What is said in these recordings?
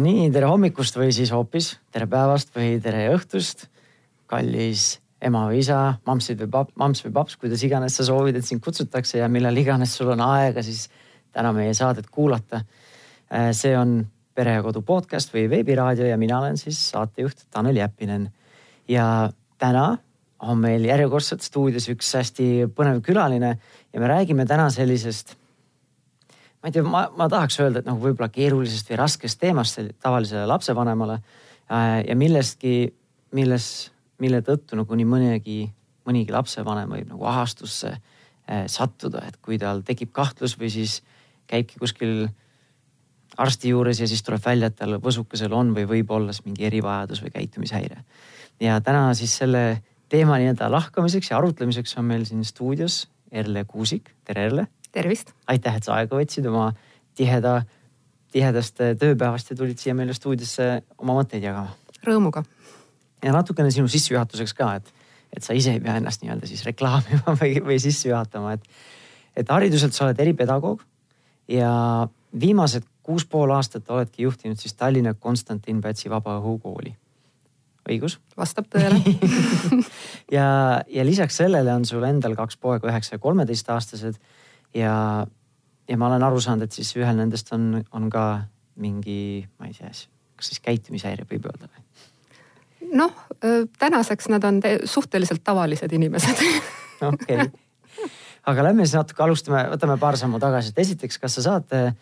nii, tere hommikust või siis hoopis tere päevast või tere õhtust, kallis ema või isa, mampsid või pap, mamps või paps, kuidas iganes sa soovid, et sind kutsutakse ja millal iganes sul on aega, siis täna meie saadet kuulata. Äh, see on Pere ja Kodu podcast või veebiraadio ja mina olen siis saatejuht Tanel Jeppinen. ja täna on meil järjekordselt stuudios üks hästi põnev külaline ja me räägime täna sellisest ma ei tea, ma, ma tahaks öelda, et nagu võib-olla keerulisest või raskest teemast tavalisele lapsevanemale äh, ja millestki, milles, mille tõttu nagu nii mõnegi, mõnigi lapsevanem võib nagu ahastusse äh, sattuda, et kui tal tekib kahtlus või siis käibki kuskil arsti juures ja siis tuleb välja, et tal võsukesel on või võib olla siis mingi erivajadus või käitumishäire. ja täna siis selle teema nii-öelda lahkamiseks ja arutlemiseks on meil siin stuudios Erle Kuusik, tere Erle tervist. aitäh, et sa aega võtsid oma tiheda, tihedast tööpäevast ja tulid siia meile stuudiosse oma mõtteid jagama. Rõõmuga. ja natukene sinu sissejuhatuseks ka, et, et sa ise ei pea ennast nii-öelda siis reklaamima või, või sisse juhatama, et, et hariduselt sa oled eripedagoog ja viimased kuus pool aastat oledki juhtinud siis Tallinna Konstantin Pätsi Vabaõhukooli õigus? vastab tõele ja, ja lisaks sellele on sul endal kaks poega, üheksa ja kolmeteistaastased ja, ja ma olen aru saanud, et siis ühel nendest on, on ka mingi, ma ei tea, kas siis käitumishäire võib öelda või? noh, tänaseks nad on suhteliselt tavalised inimesed. okei, aga lähme siis natuke alustame, võtame paar sammu tagasi, et esiteks, kas sa saad äh,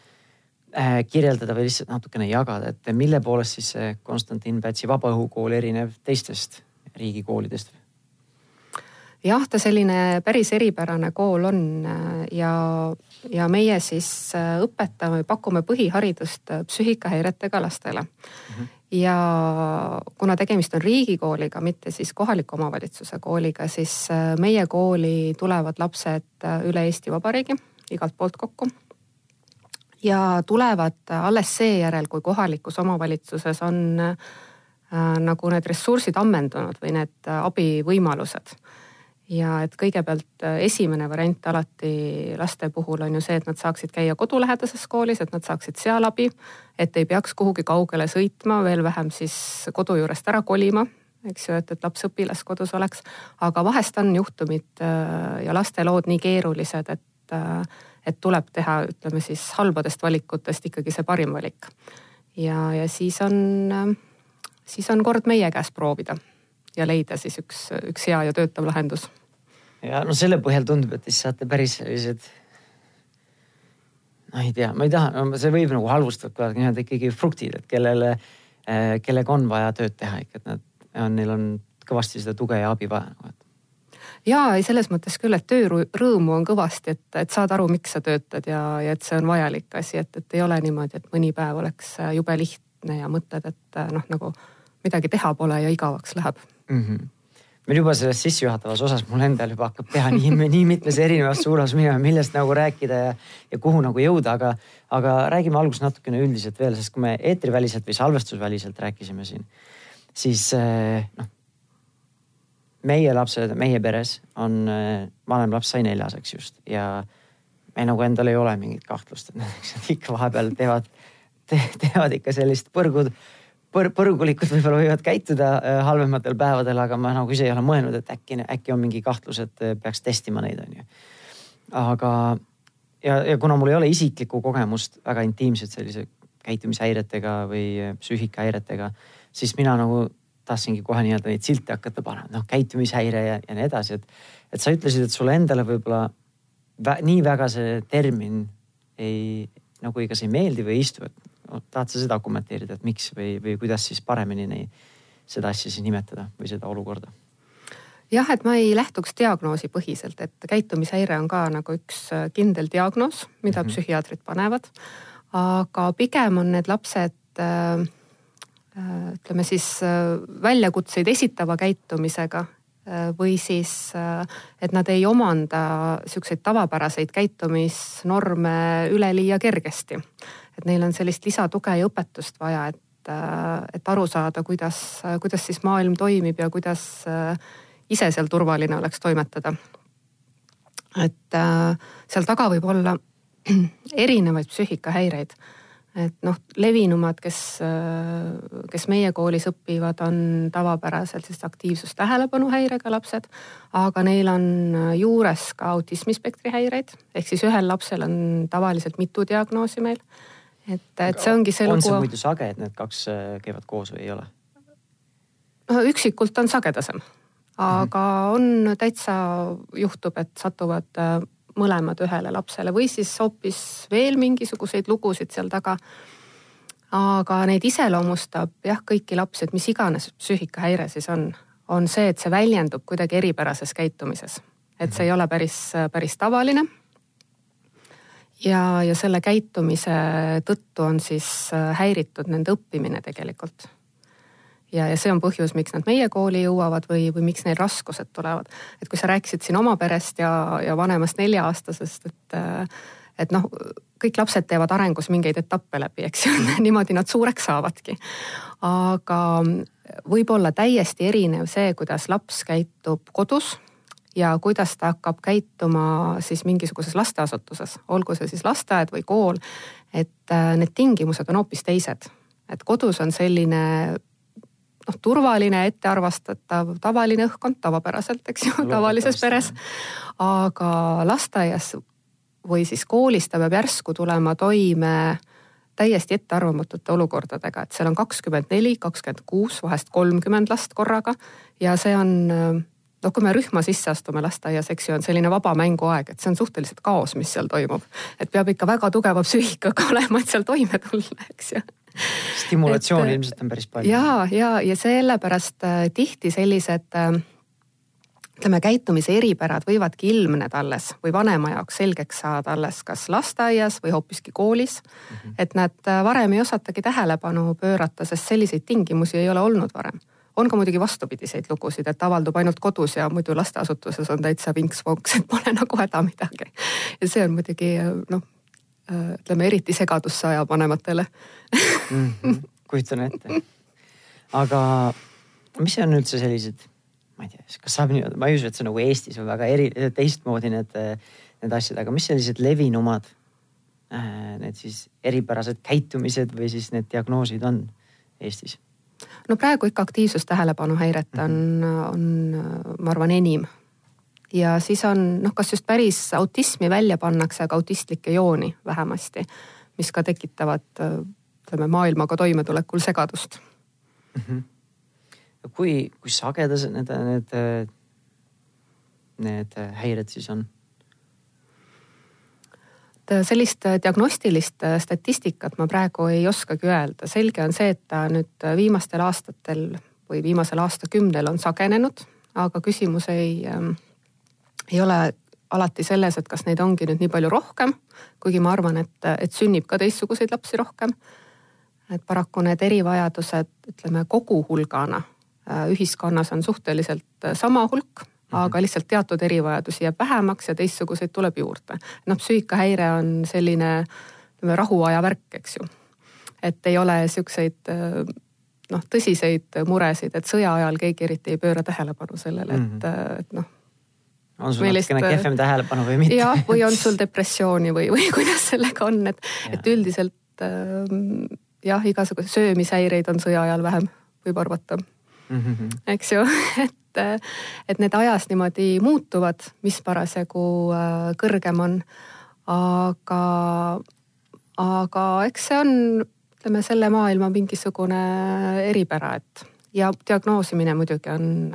kirjeldada või lihtsalt natukene jagada, et mille poolest siis see Konstantin Pätsi Vabaõhukool erineb teistest riigikoolidest? Jah, ta selline päris eripärane kool on äh, ja, ja meie siis äh, õpetame, pakume põhiharidust äh, psüühikahäiretega lastele mm. -hmm. ja kuna tegemist on riigikooliga, mitte siis kohaliku omavalitsuse kooliga, siis meie kooli tulevad lapsed üle Eesti Vabariigi igalt poolt kokku ja tulevad alles seejärel, kui kohalikus omavalitsuses on äh, nagu need ressursid ammendunud või need abivõimalused ja et kõigepealt äh, esimene variant alati laste puhul on ju see, et nad saaksid käia kodulähedases koolis, et nad saaksid seal abi. et ei peaks kuhugi kaugele sõitma, veel vähem siis kodu juurest ära kolima, eks ju, et, et laps õpilaskodus oleks. aga vahest on juhtumid äh, ja laste lood nii keerulised, et, äh, et tuleb teha, ütleme siis halbadest valikutest ikkagi see parim valik. ja, ja siis on, siis on kord meie käes proovida ja leida siis üks, üks hea ja töötav lahendus ja no selle põhjal tundub, et siis saate päris sellised. no ei tea, ma ei taha no,, see võib nagu halvustavalt kõlada, nii-öelda ikkagi fruktid, et kellele äh,, kellega on vaja tööd teha ikka, et nad on, neil on kõvasti seda tuge ja abi vaja nagu, et ja ei, selles mõttes küll, et töörõõmu on kõvasti, et, et saad aru, miks sa töötad ja, ja et see on vajalik asi, et, et ei ole niimoodi, et mõni päev oleks jube lihtne ja mõtled, et noh, nagu midagi teha pole ja igavaks läheb mm. -hmm meil juba selles sissejuhatavas osas mul endal juba hakkab pea nii, nii mitmes erinevas suunas minema, millest nagu rääkida ja, ja kuhu nagu jõuda, aga, aga räägime alguses natukene üldiselt veel, sest kui me eetriväliselt või salvestusväliselt rääkisime siin, siis eh, noh. meie lapsed, meie peres on, eh, vanem laps sai neljaseks just ja me nagu endal ei ole mingit kahtlust, et nad ikka vahepeal teevad te,, teevad ikka sellist põrgud põr-, põrgulikud võib-olla võivad käituda äh, halvematel päevadel, aga ma nagu ise ei ole mõelnud, et äkki, äkki on mingi kahtlus, et äh, peaks testima neid, on ju. aga ja, ja kuna mul ei ole isiklikku kogemust väga intiimset sellise käitumishäiretega või äh, psüühikahäiretega, siis mina nagu tahtsingi kohe nii-öelda neid silte hakata panema, noh käitumishäire ja, ja nii edasi, et, et sa ütlesid, et sulle endale võib-olla vä, nii väga see termin ei, nagu kas ei meeldi või ei istu, et tahad sa seda kommenteerida, et miks või, või kuidas siis paremini neid, seda asja siis nimetada või seda olukorda? jah, et ma ei lähtuks diagnoosipõhiselt, et käitumishäire on ka nagu üks äh, kindel diagnoos, mida mm -hmm. psühhiaatrid panevad. aga pigem on need lapsed äh, äh ütleme siis väljakutseid esitava käitumisega või siis, et nad ei omanda siukseid tavapäraseid käitumisnorme üleliia kergesti et neil on sellist lisatuge ja õpetust vaja, et, äh, et aru saada, kuidas, kuidas siis maailm toimib ja kuidas äh, ise seal turvaline oleks toimetada. et äh, seal taga võib olla erinevaid psüühikahäireid. et noh, levinumad, kes, kes meie koolis õpivad, on tavapäraselt siis aktiivsus-tähelepanuhäirega lapsed. aga neil on juures ka autismispektri häireid, ehk siis ühel lapsel on tavaliselt mitu diagnoosi meil. Et, et see ongi see on lugu. on see muidu sage, et need kaks äh, käivad koos või ei ole? üksikult on sagedasem, aga on täitsa juhtub, et satuvad äh, mõlemad ühele lapsele või siis hoopis veel mingisuguseid lugusid seal taga. aga neid iseloomustab jah, kõiki lapsi, et mis iganes psüühikahäire siis on, on see, et see väljendub kuidagi eripärases käitumises. et see ei ole päris, päris tavaline. Ja, ja selle käitumise tõttu on siis häiritud nende õppimine tegelikult ja, ja see on põhjus, miks nad meie kooli jõuavad või, või miks neil raskused tulevad. et kui sa rääkisid siin oma perest ja, ja vanemast nelja-aastasest, et, et noh, kõik lapsed teevad arengus mingeid etappe läbi, eks ju niimoodi nad suureks saavadki. aga võib olla täiesti erinev see, kuidas laps käitub kodus ja kuidas ta hakkab käituma siis mingisuguses lasteasutuses, olgu see siis lasteaed või kool. et äh, need tingimused on hoopis teised, et kodus on selline noh, turvaline, ettearvastatav, tavaline õhkkond tavapäraselt, eks ju, tavalises peres. aga lasteaias või siis koolis ta peab järsku tulema toime täiesti ettearvamatute olukordadega, et seal on kakskümmend neli, kakskümmend kuus, vahest kolmkümmend last korraga ja see on noh, kui me rühma sisse astume lasteaias, eks ju, on selline vaba mänguaeg, et see on suhteliselt kaos, mis seal toimub. et peab ikka väga tugeva psüühikaga olema, et seal toime tulla, eks ju stimulatsiooni ilmselt on päris palju. ja, ja, ja sellepärast äh, tihti sellised äh, ütleme, käitumise eripärad võivadki ilmneda alles või vanema jaoks selgeks saada alles kas lasteaias või hoopiski koolis mm. -hmm. et nad äh, varem ei osatagi tähelepanu pöörata, sest selliseid tingimusi ei ole olnud varem on ka muidugi vastupidiseid lugusid, et avaldub ainult kodus ja muidu lasteasutuses on täitsa vinks-vonks, et pole nagu häda midagi. ja see on muidugi noh, ütleme eriti segadusse ajab vanematele mm. -hmm. kujutan ette. aga mis on üldse sellised, ma ei tea, kas saab nii-öelda, ma ei usu, et see nagu Eestis on väga eri, teistmoodi need, need asjad, aga mis sellised levinumad äh, need siis eripärased käitumised või siis need diagnoosid on Eestis? No praegu ikka aktiivsus-tähelepanuhäiret on, mhm. on, ma arvan, enim ja siis on noh, kas just päris autismi välja pannakse, aga autistlikke jooni vähemasti, mis ka tekitavad ütleme maailmaga toimetulekul segadust mm. -hmm. kui, kui sagedased need, need, need häired siis on? Sellist diagnostilist statistikat ma praegu ei oskagi öelda, selge on see, et ta nüüd viimastel aastatel või viimasel aastakümnel on sagenenud, aga küsimus ei ähm, ei ole alati selles, et kas neid ongi nüüd nii palju rohkem, kuigi ma arvan, et, et sünnib ka teistsuguseid lapsi rohkem. et paraku need erivajadused, ütleme kogu hulgana äh, ühiskonnas on suhteliselt äh, sama hulk. Aga lihtsalt teatud erivajadusi jääb vähemaks ja teistsuguseid tuleb juurde. noh, psüühikahäire on selline ütleme rahuaja värk, eks ju. et ei ole siukseid äh, noh, tõsiseid muresid, et sõja ajal keegi eriti ei pööra tähelepanu sellele, et mm, -hmm. et noh on sul Millist, natukene kehvem tähelepanu või mitte? jah, või on sul depressiooni või, või kuidas sellega on, et, et üldiselt äh, jah, igasuguseid söömishäireid on sõja ajal vähem, võib arvata mm. -hmm. eks ju, et, et need ajas niimoodi muutuvad, mis parasjagu äh, kõrgem on. aga, aga eks see on, ütleme selle maailma mingisugune eripära, et ja diagnoosimine muidugi on,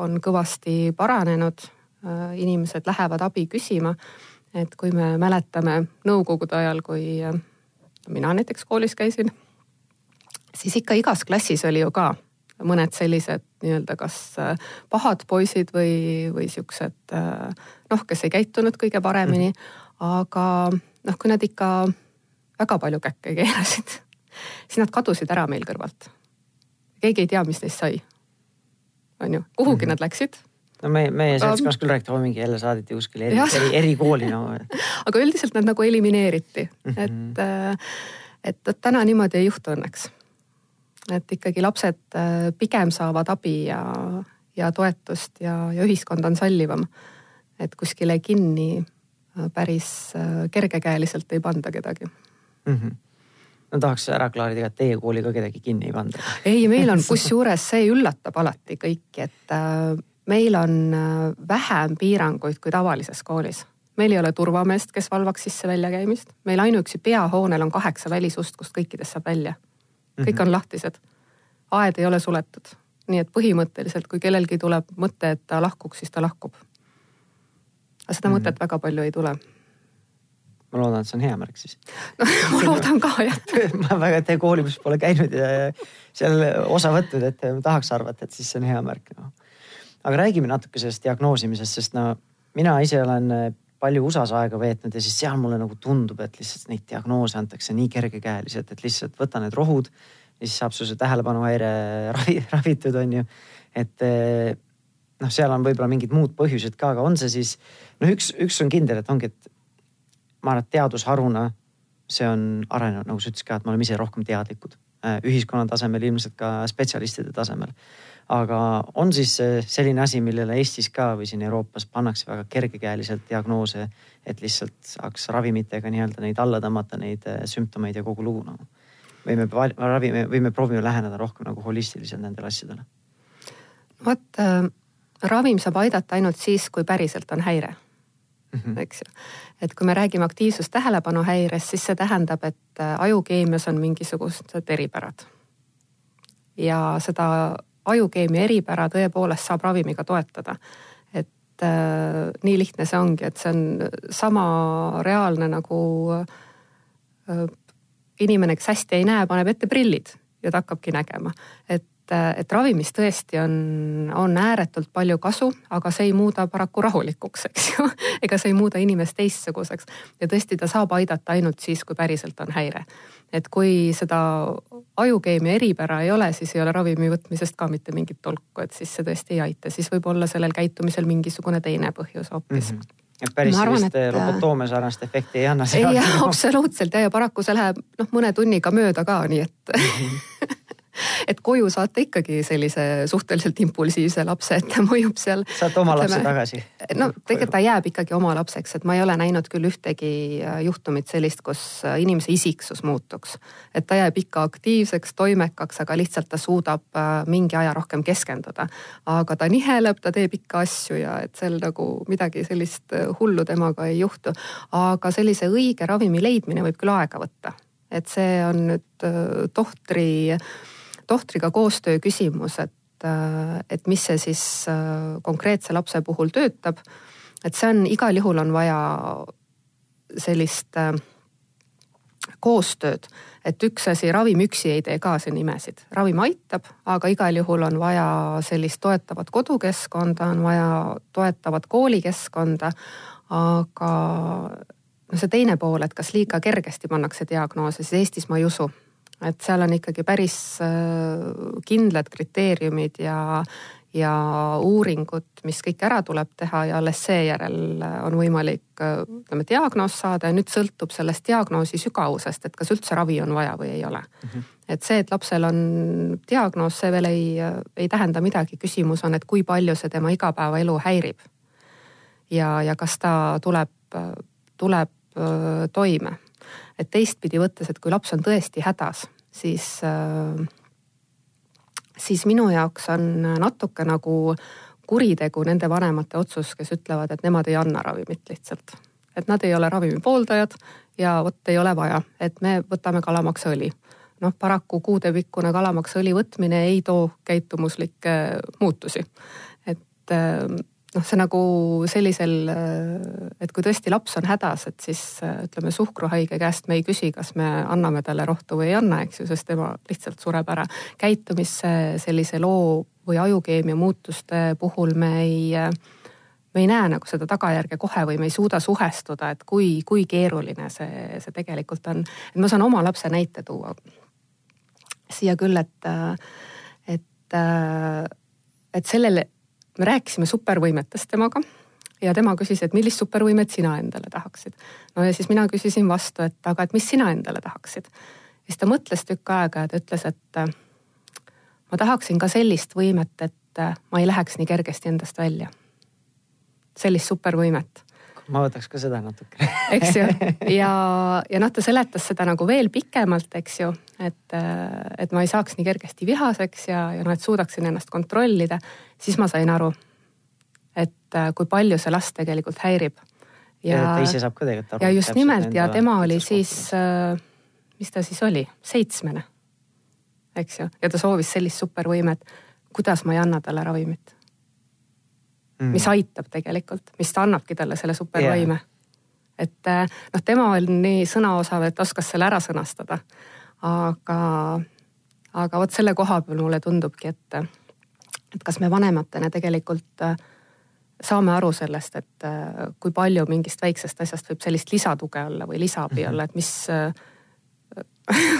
on kõvasti paranenud Äh, inimesed lähevad abi küsima. et kui me mäletame nõukogude ajal, kui äh, mina näiteks koolis käisin, siis ikka igas klassis oli ju ka mõned sellised nii-öelda kas äh, pahad poisid või, või siuksed noh, kes ei käitunud kõige paremini mm. aga noh, kui nad ikka väga palju käkke keerasid, siis nad kadusid ära meil kõrvalt. keegi ei tea, mis neist sai. on ju, kuhugi mm -hmm. nad läksid no meie, meie seltskonnas küll räägiti, mingi jälle saadeti kuskile eri, eri, erikooli no. aga üldiselt nad nagu elimineeriti mm, -hmm. et, äh, et, et täna niimoodi ei juhtu õnneks. Et ikkagi lapsed äh, pigem saavad abi ja, ja toetust ja, ja ühiskond on sallivam. et kuskile kinni äh, päris kergekäeliselt ei panda kedagi mm. -hmm. no tahaks ära klaarida, et teie kooli ka kedagi kinni ei panda. ei, meil on kusjuures see üllatab alati kõiki, et äh, meil on äh, vähem piiranguid kui tavalises koolis meil ei ole turvameest, kes valvaks sisse-väljakäimist, meil ainuüksi peahoonel on kaheksa välisust, kust kõikidest saab välja. Kõik mm -hmm. on lahtised. aed ei ole suletud, nii et põhimõtteliselt, kui kellelgi tuleb mõte, et ta lahkuks, siis ta lahkub. aga seda mm -hmm. mõtet väga palju ei tule ma loodan, et see on hea märk siis. no ma loodan ka jah ma väga teie koolimus pole käinud ja seal osa võtnud, et tahaks arvata, et siis see on hea märk no.. aga räägime natuke sellest diagnoosimisest, sest no mina ise olen palju USA-s aega veetnud ja siis seal mulle nagu tundub, et lihtsalt neid diagnoose antakse nii kergekäeliselt, et lihtsalt võta need rohud ja siis saab su see tähelepanuhäire ravi, ravitud, on ju. et noh, seal on võib-olla mingid muud põhjused ka, aga on see siis noh, üks, üks on kindel, et ongi, et ma arvan, et teadusharuna see on arenenud, nagu sa ütlesid ka, et me oleme ise rohkem teadlikud ühiskonna tasemel, ilmselt ka spetsialistide tasemel. aga on siis selline asi, millele Eestis ka või siin Euroopas pannakse väga kergekäeliselt diagnoose, et lihtsalt saaks ravimitega nii-öelda neid alla tõmmata, neid äh, sümptomeid ja kogu lugu nagu. või me ravime või me proovime läheneda rohkem nagu holistiliselt nendele asjadele? vot äh, ravim saab aidata ainult siis, kui päriselt on häire mm, -hmm. eks ju. et kui me räägime aktiivsus-tähelepanuhäirest, siis see tähendab, et äh, ajukeemias on mingisugused eripärad. ja seda ajukeemia eripära tõepoolest saab ravimiga toetada. et äh, nii lihtne see ongi, et see on sama reaalne nagu äh, inimene, kes hästi ei näe, paneb ette prillid ja ta hakkabki nägema. et et, et ravimist tõesti on, on ääretult palju kasu, aga see ei muuda paraku rahulikuks, eks ju. ega see ei muuda inimest teistsuguseks ja tõesti, ta saab aidata ainult siis, kui päriselt on häire. et kui seda ajukeemia eripära ei ole, siis ei ole ravimi võtmisest ka mitte mingit tolku, et siis see tõesti ei aita, siis võib olla sellel käitumisel mingisugune teine põhjus hoopis mm. -hmm et päris arvan, sellist et... lobotoomia sarnast efekti ei anna. ei, absoluutselt ja, ja paraku see läheb noh, mõne tunniga mööda ka, nii et mm. -hmm et koju saate ikkagi sellise suhteliselt impulsiivse lapse, et ta mõjub seal. saate oma lapse tagasi? no tegelikult ta jääb ikkagi oma lapseks, et ma ei ole näinud küll ühtegi äh, juhtumit sellist, kus äh, inimese isiksus muutuks. et ta jääb ikka aktiivseks, toimekaks, aga lihtsalt ta suudab äh, mingi aja rohkem keskenduda. aga ta niheleb, ta teeb ikka asju ja et seal nagu midagi sellist hullu temaga ei juhtu. aga sellise õige ravimi leidmine võib küll aega võtta et see on nüüd tohtri äh, tohtriga koostöö küsimus, et, äh, et mis see siis äh, konkreetse lapse puhul töötab. et see on igal juhul on vaja sellist äh, koostööd, et üks asi, ravim üksi ei tee ka siin imesid, ravim aitab, aga igal juhul on vaja sellist toetavat kodukeskkonda, on vaja toetavat koolikeskkonda. aga no see teine pool, et kas liiga kergesti pannakse diagnoose, siis Eestis ma ei usu et seal on ikkagi päris äh, kindlad kriteeriumid ja, ja uuringud, mis kõik ära tuleb teha ja alles seejärel on võimalik äh, ütleme diagnoos saada ja nüüd sõltub sellest diagnoosi sügavusest, et kas üldse ravi on vaja või ei ole mm. -hmm. et see, et lapsel on diagnoos, see veel ei, ei tähenda midagi, küsimus on, et kui palju see tema igapäevaelu häirib. ja, ja kas ta tuleb, tuleb äh, toime et teistpidi võttes, et kui laps on tõesti hädas, siis, äh, siis minu jaoks on natuke nagu kuritegu nende vanemate otsus, kes ütlevad, et nemad ei anna ravimit lihtsalt. et nad ei ole ravimi pooldajad ja vot ei ole vaja, et me võtame kalamaksaõli noh, paraku kuudepikkune kalamaksaõli võtmine ei too käitumuslikke muutusi. et äh, noh, see nagu sellisel, et kui tõesti laps on hädas, et siis ütleme suhkruhaige käest me ei küsi, kas me anname talle rohtu või ei anna, eks ju, sest tema lihtsalt sureb ära. käitumisse sellise loo või ajukeemia muutuste puhul me ei, me ei näe nagu seda tagajärge kohe või me ei suuda suhestuda, et kui, kui keeruline see, see tegelikult on. et ma saan oma lapse näite tuua siia küll, et, et, et sellele me rääkisime supervõimetest temaga ja tema küsis, et millist supervõimet sina endale tahaksid. no ja siis mina küsisin vastu, et aga, et mis sina endale tahaksid. siis ta mõtles tükk aega ja ta ütles, et äh, ma tahaksin ka sellist võimet, et äh, ma ei läheks nii kergesti endast välja. sellist supervõimet. Ma võtaks ka seda natuke eks ju, ja, ja noh, ta seletas seda nagu veel pikemalt, eks ju, et, et ma ei saaks nii kergesti vihaseks ja, ja noh, et suudaksin ennast kontrollida. siis ma sain aru, et kui palju see last tegelikult häirib. ja, ta ise saab ka tegelikult aru. ja just nimelt ja tema oli siis, mis ta siis oli, seitsmene, eks ju, ja ta soovis sellist supervõimet. kuidas ma ei anna talle ravimit mm., mis aitab tegelikult, mis annabki talle selle supervõime yeah et eh, noh, tema on nii sõnaosav, et oskas selle ära sõnastada. aga, aga vot selle koha peal mulle tundubki, et, et kas me vanematena tegelikult eh, saame aru sellest, et eh, kui palju mingist väiksest asjast võib sellist lisatuge olla või lisaabi mm -hmm. olla, et mis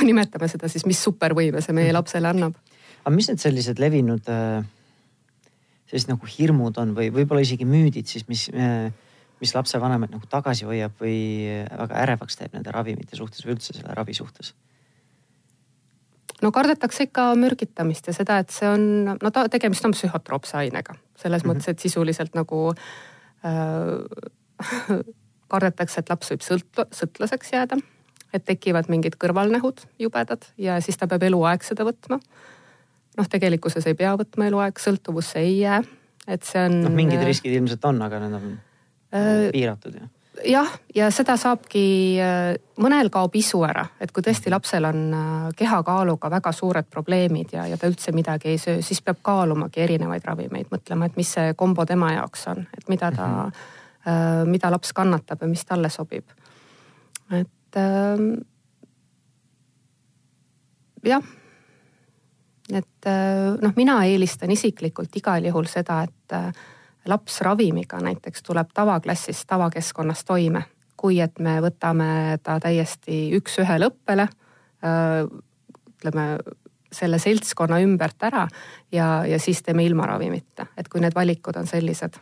nimetame seda siis, mis supervõime see meie mhm. lapsele annab. aga mis need sellised levinud äh sellised nagu hirmud on või võib-olla isegi müüdid siis, mis, mis lapsevanemaid nagu tagasi hoiab või väga ärevaks teeb nende ravimite suhtes või üldse selle ravi suhtes? no kardetakse ikka mürgitamist ja seda, et see on, no ta, tegemist on psühhotroopse ainega selles mm -hmm. mõttes, et sisuliselt nagu äh, kardetakse, et laps võib sõlt-, sõltlaseks jääda. et tekivad mingid kõrvalnähud jubedad ja siis ta peab eluaeg seda võtma noh, tegelikkuses ei pea võtma eluaeg, sõltuvusse ei jää, et see on. noh, mingid äh, riskid ilmselt on, aga need on äh, piiratud ju jah, ja seda saabki, äh, mõnel kaob isu ära, et kui tõesti lapsel on äh, kehakaaluga väga suured probleemid ja, ja ta üldse midagi ei söö, siis peab kaalumagi erinevaid ravimeid, mõtlema, et mis see kombo tema jaoks on, et mida ta mm, -hmm. mida laps kannatab ja mis talle sobib. et ähm, jah et äh, noh, mina eelistan isiklikult igal juhul seda, et äh, laps ravimiga näiteks tuleb tavaklassis, tavakeskkonnas toime, kui et me võtame ta täiesti üks-ühele õppele. Äh, ütleme selle seltskonna ümbert ära ja, ja siis teeme ilma ravimita, et kui need valikud on sellised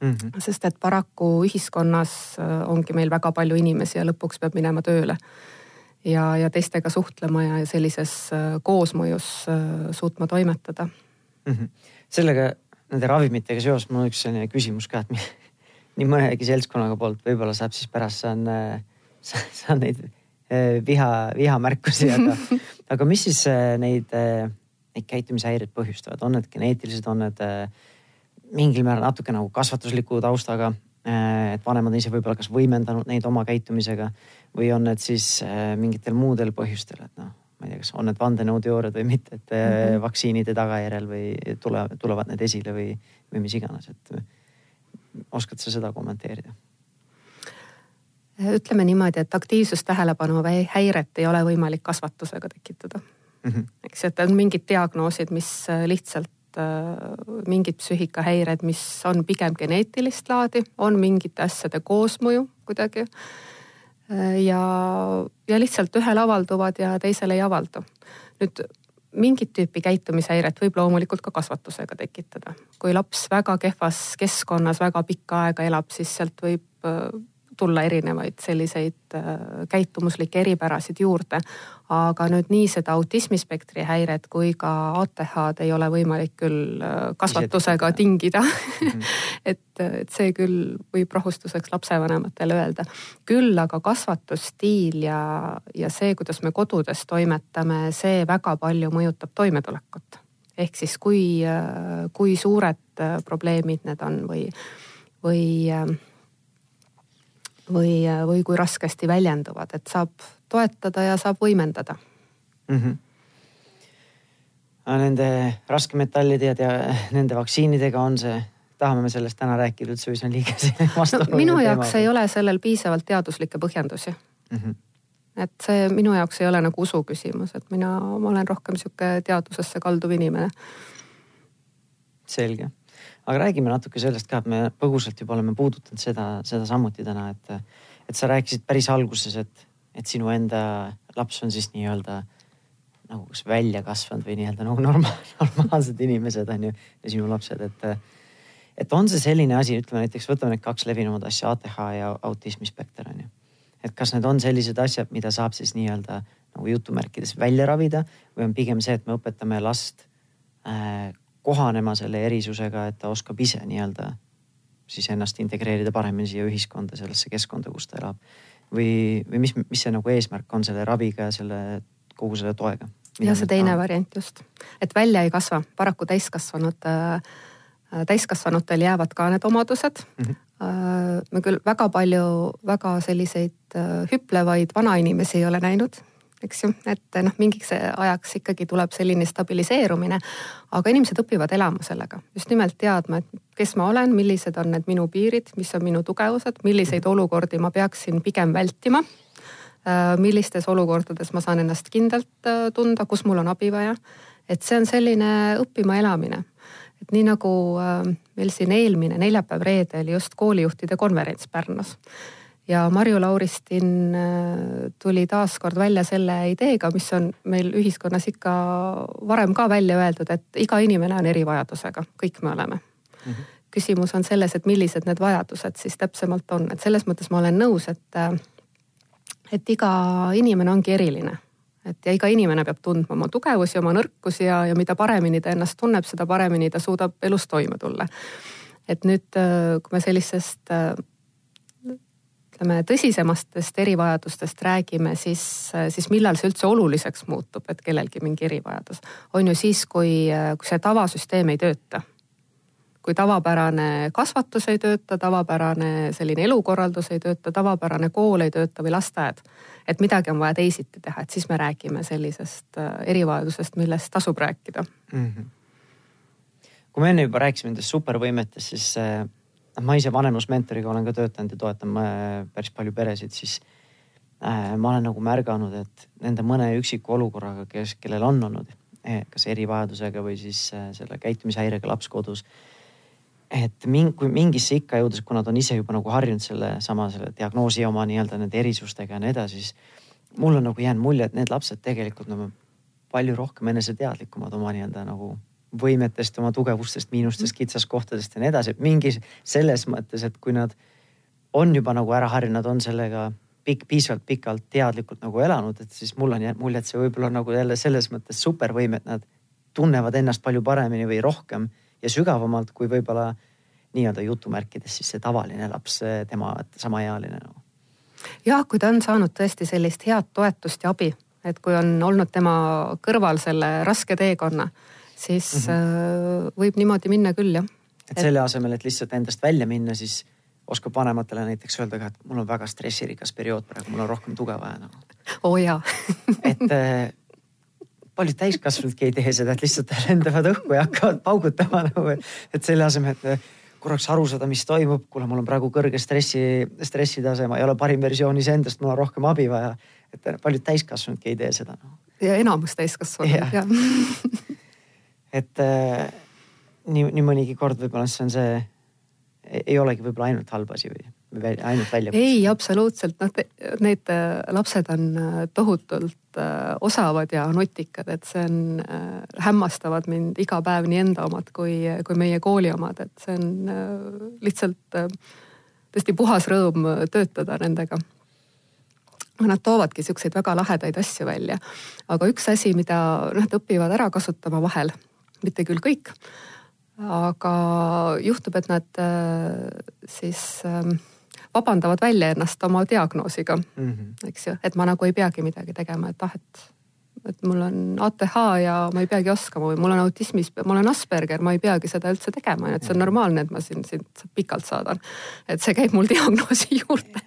mm. -hmm. sest et paraku ühiskonnas ongi meil väga palju inimesi ja lõpuks peab minema tööle ja, ja teistega suhtlema ja sellises äh, koosmõjus äh, suutma toimetada mm. -hmm. sellega, nende ravimitega seoses mul on üks selline küsimus ka, et nii mõnegi seltskonnaga poolt võib-olla saab siis pärast saan, äh, saan neid viha, vihamärkusi, aga, aga mis siis neid, neid käitumishäireid põhjustavad, on need geneetilised, on need mingil määral natuke nagu kasvatusliku taustaga et vanemad ise võib-olla kas võimendanud neid oma käitumisega või on need siis äh, mingitel muudel põhjustel, et noh, ma ei tea, kas on need vandenõuteooriad või mitte, et mm -hmm. vaktsiinide tagajärjel või tule, tulevad need esile või, või mis iganes, et oskad sa seda kommenteerida? ütleme niimoodi, et aktiivsustähelepanu häiret ei ole võimalik kasvatusega tekitada mm. -hmm. eks, et on mingid diagnoosid, mis äh, lihtsalt mingid psüühikahäired, mis on pigem geneetilist laadi, on mingite asjade koosmõju kuidagi ja, ja lihtsalt ühel avalduvad ja teisel ei avaldu. nüüd mingit tüüpi käitumishäiret võib loomulikult ka kasvatusega tekitada. kui laps väga kehvas keskkonnas väga pikka aega elab, siis sealt võib tulla erinevaid selliseid äh, käitumuslikke eripärasid juurde. aga nüüd nii seda autismispektri häiret kui ka ATH-d ei ole võimalik küll äh, kasvatusega tingida mm. -hmm. et, et see küll võib rahustuseks lapsevanematele öelda. küll aga kasvatusstiil ja, ja see, kuidas me kodudes toimetame, see väga palju mõjutab toimetulekut. ehk siis kui, äh, kui suured probleemid need on või, või või, või kui raskesti väljenduvad, et saab toetada ja saab võimendada mm. -hmm. Nende raskemetallide ja nende vaktsiinidega on see, tahame me sellest täna rääkida üldse või see on liiga selline vastuoluline no, minu jaoks teema. ei ole sellel piisavalt teaduslikke põhjendusi mm. -hmm. et see minu jaoks ei ole nagu usu küsimus, et mina, ma olen rohkem sihuke teadusesse kalduv inimene. selge aga räägime natuke sellest ka, et me põgusalt juba oleme puudutanud seda, seda samuti täna, et, et sa rääkisid päris alguses, et, et sinu enda laps on siis nii-öelda nagu kas välja kasvanud või nii-öelda nagu norma, normaalsed inimesed on ju ja sinu lapsed, et. et on see selline asi, ütleme näiteks võtame need kaks levinumat asja, ATH ja autismispekter on ju. et kas need on sellised asjad, mida saab siis nii-öelda nagu jutumärkides välja ravida või on pigem see, et me õpetame last äh, kohanema selle erisusega, et ta oskab ise nii-öelda siis ennast integreerida paremini siia ühiskonda, sellesse keskkonda, kus ta elab. või, või mis, mis see nagu eesmärk on selle raviga ja selle kogu selle toega? ja see teine tahan? variant just, et välja ei kasva, paraku täiskasvanud äh, täiskasvanutel jäävad ka need omadused mm. -hmm. me küll väga palju väga selliseid äh, hüplevaid vanainimesi ei ole näinud, eks ju, et noh, mingiks ajaks ikkagi tuleb selline stabiliseerumine. aga inimesed õpivad elama sellega, just nimelt teadma, et kes ma olen, millised on need minu piirid, mis on minu tugevused, milliseid mhm. olukordi ma peaksin pigem vältima. Äh, millistes olukordades ma saan ennast kindlalt tunda, kus mul on abi vaja. et see on selline õppima elamine et nii nagu äh, meil siin eelmine neljapäev-reede oli just koolijuhtide konverents Pärnus ja Marju Lauristin äh, tuli taas kord välja selle ideega, mis on meil ühiskonnas ikka varem ka välja öeldud, et iga inimene on erivajadusega, kõik me oleme mm. -hmm. küsimus on selles, et millised need vajadused siis täpsemalt on, et selles mõttes ma olen nõus, et, äh, et iga inimene ongi eriline et ja iga inimene peab tundma oma tugevusi, oma nõrkusi ja, ja mida paremini ta ennast tunneb, seda paremini ta suudab elus toime tulla. et nüüd, äh, kui me sellisest ütleme tõsisemastest erivajadustest räägime, siis, siis millal see üldse oluliseks muutub, et kellelgi mingi erivajadus on ju siis, kui, kui see tavasüsteem ei tööta kui tavapärane kasvatus ei tööta, tavapärane selline elukorraldus ei tööta, tavapärane kool ei tööta või lasteaed. et midagi on vaja teisiti teha, et siis me räägime sellisest äh, erivajadusest, millest tasub rääkida mm. -hmm. kui me enne juba rääkisime nendest supervõimetest, siis äh, ma ise vanemusmentoriga olen ka töötanud ja toetan äh, päris palju peresid, siis ma olen nagu märganud, et nende mõne üksiku olukorraga, kes, kellel on olnud kas erivajadusega või siis selle käitumishäirega laps kodus et ming, kui mingisse ikka jõudes, kui nad on ise juba nagu harjunud selle sama selle diagnoosi oma nii-öelda nende erisustega ja nii edasi, siis mul on nagu jäänud mulje, et need lapsed tegelikult nagu palju rohkem eneseteadlikumad oma nii-öelda nagu võimetest, oma tugevustest, miinustest, mm. kitsaskohtadest ja nii edasi, et mingis selles mõttes, et kui nad on juba nagu ära harjunud, on sellega pikk, piisavalt pikalt teadlikult nagu elanud, et siis mul on jäänud mulje, et see võib-olla nagu jälle selles mõttes supervõime, et nad tunnevad ennast palju paremini või rohkem ja sügavamalt kui võib-olla nii-öelda jutumärkides siis see tavaline laps, tema samaealine nagu. jah, kui ta on saanud tõesti sellist head toetust ja abi, et kui on olnud tema kõrval selle raske teekonna, siis mm -hmm. võib niimoodi minna küll jah. et selle asemel, et lihtsalt endast välja minna, siis oskab vanematele näiteks öelda ka, et mul on väga stressirikas periood praegu, mul on rohkem tuge vaja nagu. oo oh, jaa et äh, paljud täiskasvanudki ei tee seda, et lihtsalt lendavad õhku ja hakkavad paugutama nagu, et selle asemel, et korraks aru saada, mis toimub. kuule, mul on praegu kõrge stressi, stressitase, ma ei ole parim versioon iseendast, mul on rohkem abi vaja. et paljud täiskasvanudki ei tee seda no.. ja enamus täiskasvanud jah et äh, nii, nii mõnigi kord võib-olla see on see, ei olegi võib-olla ainult halb asi või ainult välja? ei, absoluutselt, noh, need äh, lapsed on äh, tohutult äh, osavad ja nutikad, et see on, hämmastavad mind iga päev nii enda omad kui, kui meie kooli omad, et see on lihtsalt tõesti puhas rõõm töötada nendega nad toovadki siukseid väga lahedaid asju välja. aga üks asi, mida noh, nad õpivad ära kasutama vahel, mitte küll kõik, aga juhtub, et nad siis äh, vabandavad välja ennast oma diagnoosiga mm, -hmm. eks ju, et ma nagu ei peagi midagi tegema, et ah, et et mul on ATH ja ma ei peagi oskama või mul on autismis, mul on Asperger, ma ei peagi seda üldse tegema, et see on normaalne, et ma siin sind pikalt saadan. et see käib mul diagnoosi juurde.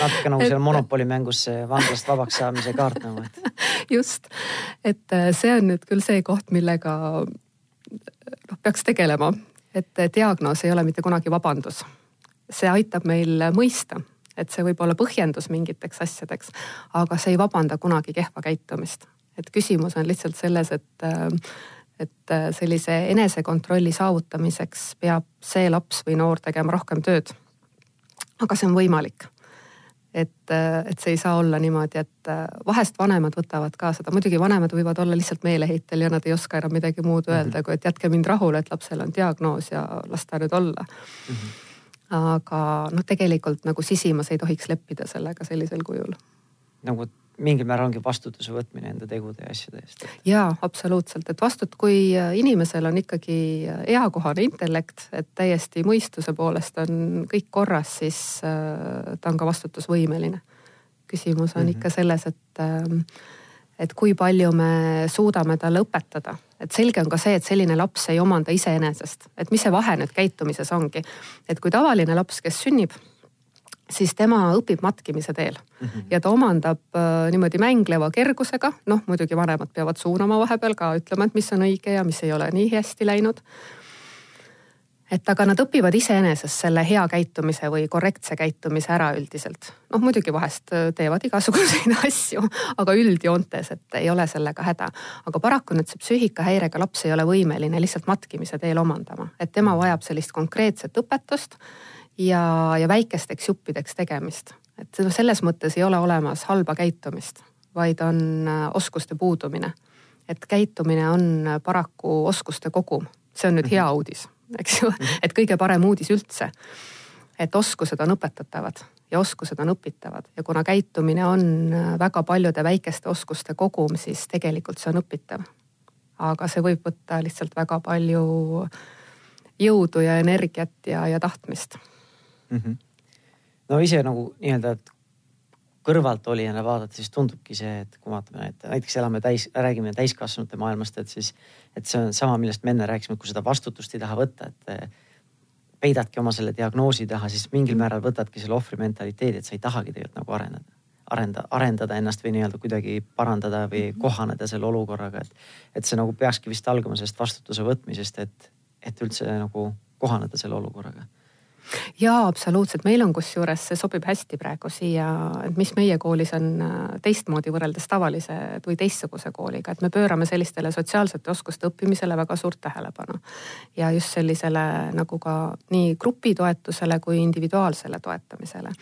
Natuke nagu seal monopoli mängus see vanglast vabaks saamise kaart nagu, et. just, et äh, see on nüüd küll see koht, millega noh, peaks tegelema, et diagnoos ei ole mitte kunagi vabandus see aitab meil mõista, et see võib olla põhjendus mingiteks asjadeks, aga see ei vabanda kunagi kehva käitumist. et küsimus on lihtsalt selles, et, et sellise enesekontrolli saavutamiseks peab see laps või noor tegema rohkem tööd. aga see on võimalik et, et see ei saa olla niimoodi, et vahest vanemad võtavad ka seda, muidugi vanemad võivad olla lihtsalt meeleheitel ja nad ei oska enam midagi muud öelda mm, -hmm. kui et jätke mind rahule, et lapsel on diagnoos ja las ta nüüd olla mm. -hmm aga noh, tegelikult nagu sisimas ei tohiks leppida sellega sellisel kujul. nagu mingil määral ongi vastutuse võtmine enda tegude ja asjade eest. jaa, absoluutselt, et vastut-, kui inimesel on ikkagi eakohane intellekt, et täiesti mõistuse poolest on kõik korras, siis äh, ta on ka vastutusvõimeline. küsimus on mm -hmm. ikka selles, et ähm, et kui palju me suudame talle õpetada, et selge on ka see, et selline laps ei omanda iseenesest, et mis see vahe nüüd käitumises ongi. et kui tavaline laps, kes sünnib siis tema õpib matkimise teel mm -hmm. ja ta omandab äh, niimoodi mängleva kergusega, noh muidugi vanemad peavad suunama vahepeal ka ütlema, et mis on õige ja mis ei ole nii hästi läinud. et aga nad õpivad iseenesest selle hea käitumise või korrektse käitumise ära üldiselt. noh muidugi vahest äh, teevad igasuguseid asju, aga üldjoontes, et ei ole sellega häda. aga paraku nüüd see psüühikahäirega laps ei ole võimeline lihtsalt matkimise teel omandama, et tema vajab sellist konkreetset õpetust ja, ja väikesteks juppideks tegemist. et selles mõttes ei ole olemas halba käitumist, vaid on äh, oskuste puudumine. et käitumine on paraku oskuste kogum, see on nüüd hea mhm. uudis, eks ju, mhm. et kõige parem uudis üldse. et oskused on õpetatavad ja oskused on õpitavad ja kuna käitumine on äh, väga paljude väikeste oskuste kogum, siis tegelikult see on õpitav. aga see võib võtta lihtsalt väga palju jõudu ja energiat ja, ja tahtmist mm. -hmm. no ise nagu nii-öelda kõrvaltolijana vaadata, siis tundubki see, et kui vaatame, et näiteks elame täis, räägime täiskasvanute maailmast, et siis, et see on sama, millest me enne rääkisime, et kui seda vastutust ei taha võtta, et eh, peidadki oma selle diagnoosi taha, siis mingil määral võtadki selle ohvri mentaliteedi, et sa ei tahagi tegelikult nagu areneda arenda, arendada ennast või nii-öelda kuidagi parandada või mhm. kohaneda selle olukorraga, et. et see nagu peakski vist algama sellest vastutuse võtmisest, et, et üldse nagu kohaneda selle olukorraga jaa, absoluutselt, meil on kusjuures, see sobib hästi praegu siia, et mis meie koolis on äh, teistmoodi võrreldes tavalise või teistsuguse kooliga, et me pöörame sellistele sotsiaalsete oskuste õppimisele väga suurt tähelepanu. ja just sellisele nagu ka nii grupitoetusele kui individuaalsele toetamisele.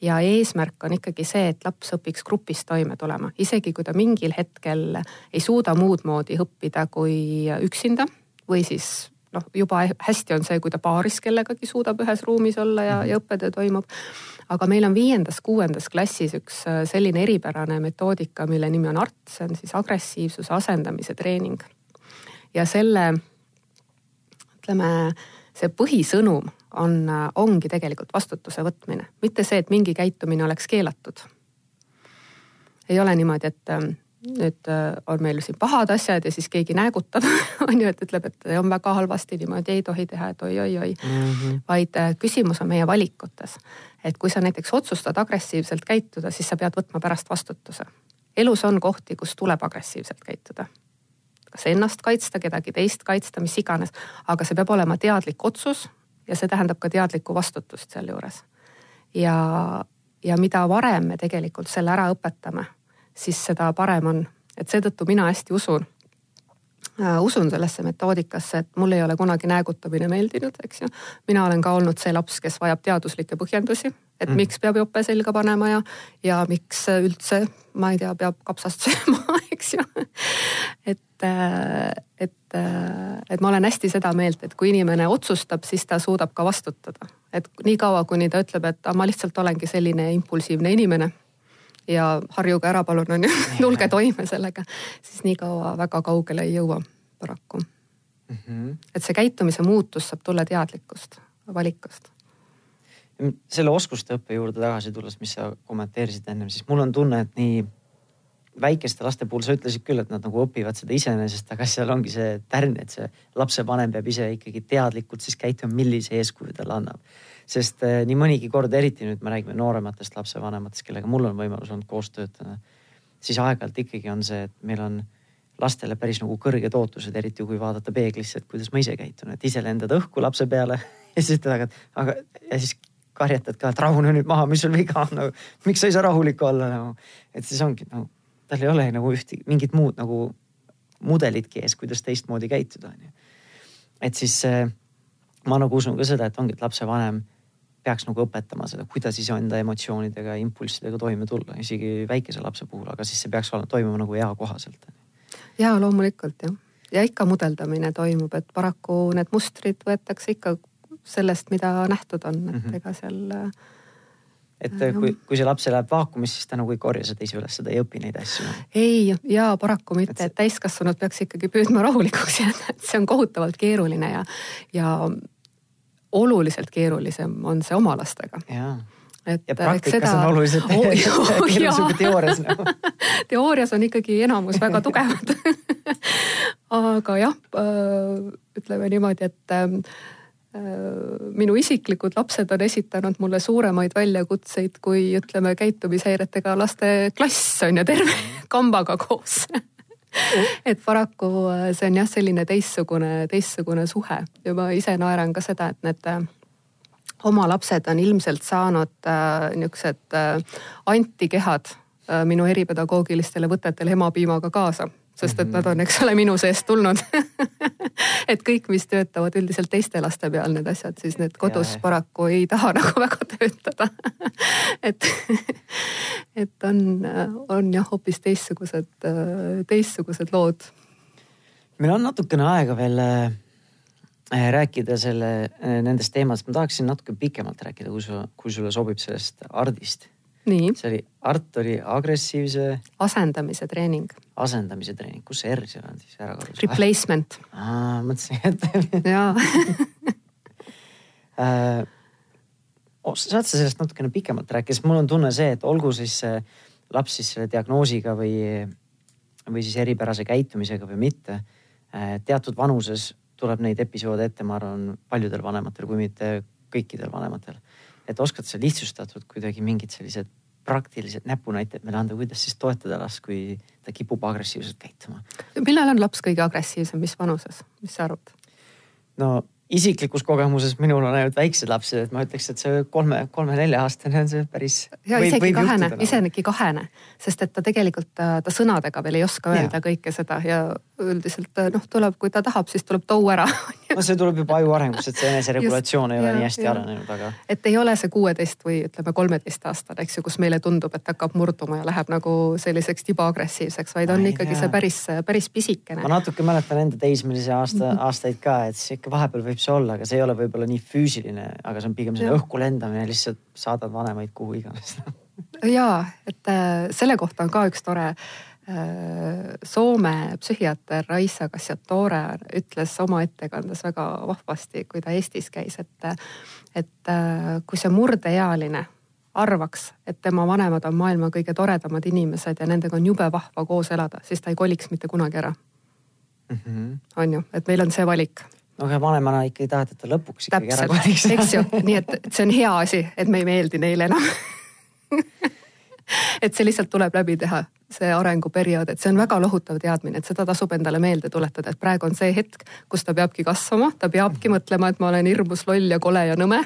Ja eesmärk on ikkagi see, et laps õpiks grupis toime tulema, isegi kui ta mingil hetkel ei suuda muud moodi õppida kui üksinda või siis noh, juba hästi on see, kui ta paaris kellegagi suudab ühes ruumis olla ja, ja õppetöö toimub. aga meil on viiendas-kuuendas klassis üks äh, selline eripärane metoodika, mille nimi on ART, see on siis agressiivsuse asendamise treening. ja selle, ütleme, see põhisõnum on, äh, ongi tegelikult vastutuse võtmine, mitte see, et mingi käitumine oleks keelatud. ei ole niimoodi, et ähm, nüüd äh, on meil siin pahad asjad ja siis keegi näägutab on ju, et ütleb, et on väga halvasti, niimoodi ei tohi teha, et oi-oi-oi mm. -hmm. vaid äh, küsimus on meie valikutes. et kui sa näiteks otsustad agressiivselt käituda, siis sa pead võtma pärast vastutuse. elus on kohti, kus tuleb agressiivselt käituda. kas ennast kaitsta, kedagi teist kaitsta, mis iganes, aga see peab olema teadlik otsus ja see tähendab ka teadlikku vastutust sealjuures. ja, ja mida varem me tegelikult selle ära õpetame siis seda parem on. et seetõttu mina hästi usun äh,, usun sellesse metoodikasse, et mul ei ole kunagi näägutamine meeldinud, eks ju. mina olen ka olnud see laps, kes vajab teaduslikke põhjendusi, et mm. miks peab jope selga panema ja, ja miks üldse, ma ei tea, peab kapsast sööma, eks ju. et, äh, et, äh, et ma olen hästi seda meelt, et kui inimene otsustab, siis ta suudab ka vastutada. et niikaua, kuni ta ütleb, et ma lihtsalt olengi selline impulsiivne inimene ja harjuge ära, palun on ju, tulge toime sellega, siis nii kaua väga kaugele ei jõua paraku mm. -hmm. et see käitumise muutus saab tulla teadlikust valikust. selle oskuste õppe juurde tagasi tulles, mis sa kommenteerisid ennem, siis mul on tunne, et nii väikeste laste puhul sa ütlesid küll, et nad nagu õpivad seda iseenesest, aga seal ongi see tärn, et see lapsevanem peab ise ikkagi teadlikult siis käituma, millise eeskuju talle annab sest eh, nii mõnigi kord, eriti nüüd me räägime noorematest lapsevanematest, kellega mul on võimalus olnud koos töötada, siis aeg-ajalt ikkagi on see, et meil on lastele päris nagu kõrged ootused, eriti kui vaadata peeglisse, et kuidas ma ise käitun, et ise lendad õhku lapse peale ja siis ütled, aga, aga ja siis karjatad ka, et rahune nüüd maha, mis sul viga on nagu,, miks sa ei saa rahulik olla nagu. et siis ongi nagu, tal ei ole nagu ühte, mingit muud nagu mudelitki ees, kuidas teistmoodi käituda, onju. et siis äh, ma nagu usun ka seda, et ongi, et lapsevanem peaks nagu õpetama seda, kuidas ise enda emotsioonidega ja impulssidega toime tulla, isegi väikese lapse puhul, aga siis see peaks olema, toimuma nagu eakohaselt. ja loomulikult jah, ja ikka mudeldamine toimub, et paraku need mustrid võetakse ikka sellest, mida nähtud on, et mm -hmm. ega seal et kui, kui see laps elab vaakumis, siis ta nagu ei korja seda ise üles, ta ei õpi neid asju. ei ja paraku mitte, et täiskasvanud peaks ikkagi püüdma rahulikuks jääda, et see on kohutavalt keeruline ja, ja oluliselt keerulisem on see oma lastega. et ja praktikas seda... on oluliselt oh, keerulisem kui teoorias nagu. teoorias on ikkagi enamus väga tugevad aga jah, äh, ütleme niimoodi, et äh, minu isiklikud lapsed on esitanud mulle suuremaid väljakutseid kui ütleme, käitumishäiretega laste klass on ju terve kambaga koos et paraku äh, see on jah, selline teistsugune, teistsugune suhe. Ja ma ise naeran ka seda, et need oma lapsed on ilmselt saanud äh, niisugused äh, antikehad äh, minu eripedagoogilistele võtetele emapiimaga kaasa sest et nad on, eks ole, minu seest tulnud. Et kõik, mis töötavad üldiselt teiste laste peal, need asjad, siis need kodus ja, paraku ei taha nagu väga töötada. Et, et on, on jah, hoopis teistsugused, teistsugused lood. meil on natukene aega veel äh, rääkida selle, nendest teemadest, ma tahaksin natuke pikemalt rääkida, kui su, kui sulle sobib sellest ardist see oli, Art oli agressiivse. asendamise treening. asendamise treening, kus see R seal on siis ära kadus? Replacement. mõtlesin, et. jaa äh, saad sa sellest natukene pikemalt rääkida, sest mul on tunne see, et olgu siis laps siis selle diagnoosiga või, või siis eripärase käitumisega või mitte. Äh, teatud vanuses tuleb neid episoode ette, ma arvan, paljudel vanematel, kui mitte kõikidel vanematel et oskad sa lihtsustatud kuidagi mingid sellised praktilised näpunäited meile anda, kuidas siis toetada last, kui ta kipub agressiivselt käituma? millal on laps kõige agressiivsem, mis vanuses, mis sa arvad? no isiklikus kogemuses minul on ainult väiksed lapsed, et ma ütleks, et see kolme, kolme-nelja-aastane on see päris. ja võib, isegi kahene, isegi kahene, sest et ta tegelikult ta, ta sõnadega veel ei oska öelda ja. kõike seda ja üldiselt noh, tuleb, kui ta tahab, siis tuleb tou ära no see tuleb juba aju arengust, et see eneseregulatsioon ei ole ja, nii hästi ja. arenenud, aga. et ei ole see kuueteist või ütleme, kolmeteistaastane, eks ju, kus meile tundub, et hakkab murduma ja läheb nagu selliseks tibaagressiivseks, vaid on Ai, ikkagi jah. see päris, päris pisikene. ma natuke mäletan enda teismelise aasta, aastaid ka, et siis ikka vahepeal võib see olla, aga see ei ole võib-olla nii füüsiline, aga see on pigem selline õhku lendamine, lihtsalt saadad vanemaid kuhu iganes ja et äh, selle kohta on ka üks tore Äh, Soome psühhiaater Raisa Kassiatore ütles oma ettekandes väga vahvasti, kui ta Eestis käis, et, et äh, kui see murdeealine arvaks, et tema vanemad on maailma kõige toredamad inimesed ja nendega on jube vahva koos elada, siis ta ei koliks mitte kunagi ära mm. -hmm. on ju, et meil on see valik no aga vanemana ikkagi tahad, et ta lõpuks ikkagi Täpselt, ära koliks. eks ju, nii et, et see on hea asi, et me ei meeldi neile enam. Et see lihtsalt tuleb läbi teha see arenguperiood, et see on väga lohutav teadmine, et seda tasub endale meelde tuletada, et praegu on see hetk, kus ta peabki kasvama, ta peabki mõtlema, et ma olen hirmus loll ja kole ja nõme.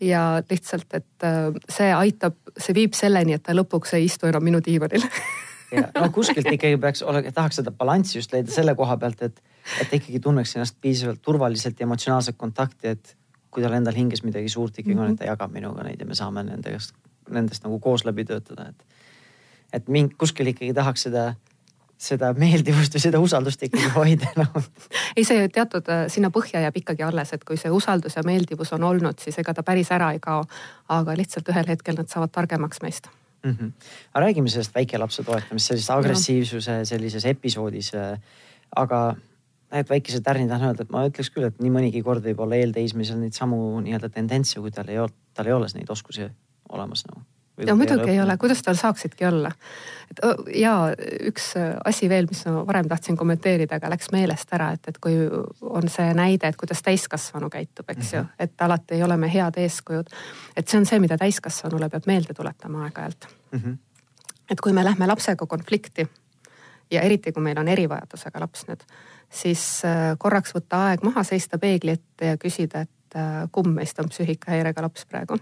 ja lihtsalt, et äh, see aitab, see viib selleni, et ta lõpuks ei istu enam minu diivanil. ja no kuskilt ikkagi peaks olema, tahaks seda balanssi just leida selle koha pealt, et, et ikkagi tunneks ennast piisavalt turvaliselt ja emotsionaalset kontakti, et kui tal endal hinges midagi suurt ikkagi mm -hmm. on, et ta jagab minuga neid ja me saame nendest, nendest nagu koos läbi töötada, et et mind kuskil ikkagi tahaks seda, seda meeldivust või seda usaldust ikkagi hoida nagu. ei, see teatud äh, sinna põhja jääb ikkagi alles, et kui see usaldus ja meeldivus on olnud, siis ega ta päris ära ei kao. aga lihtsalt ühel hetkel nad saavad targemaks meist mm. -hmm. aga räägime sellest väikelapse toetamist, sellises agressiivsuse sellises episoodis. Äh, aga need väikesed tärnid tahan öelda, et ma ütleks küll, et nii mõnigi kord võib olla eelteismelisel neid samu nii-öelda tendentse, kui tal ei ole, tal ei ole neid oskusi olemas nagu ja muidugi ei ole, kuidas tal saaksidki olla. et ja üks asi veel, mis ma varem tahtsin kommenteerida, aga läks meelest ära, et, et kui on see näide, et kuidas täiskasvanu käitub, eks mm -hmm. ju, mhm. et alati ei ole me head eeskujud. et see on see, mida täiskasvanule peab meelde tuletama aeg-ajalt mm. -hmm. et kui me lähme lapsega konflikti ja eriti, kui meil on erivajadusega laps nüüd, siis äh, korraks võtta aeg maha, seista peegli ette ja küsida, et äh, kumb meist on psüühikahäirega laps praegu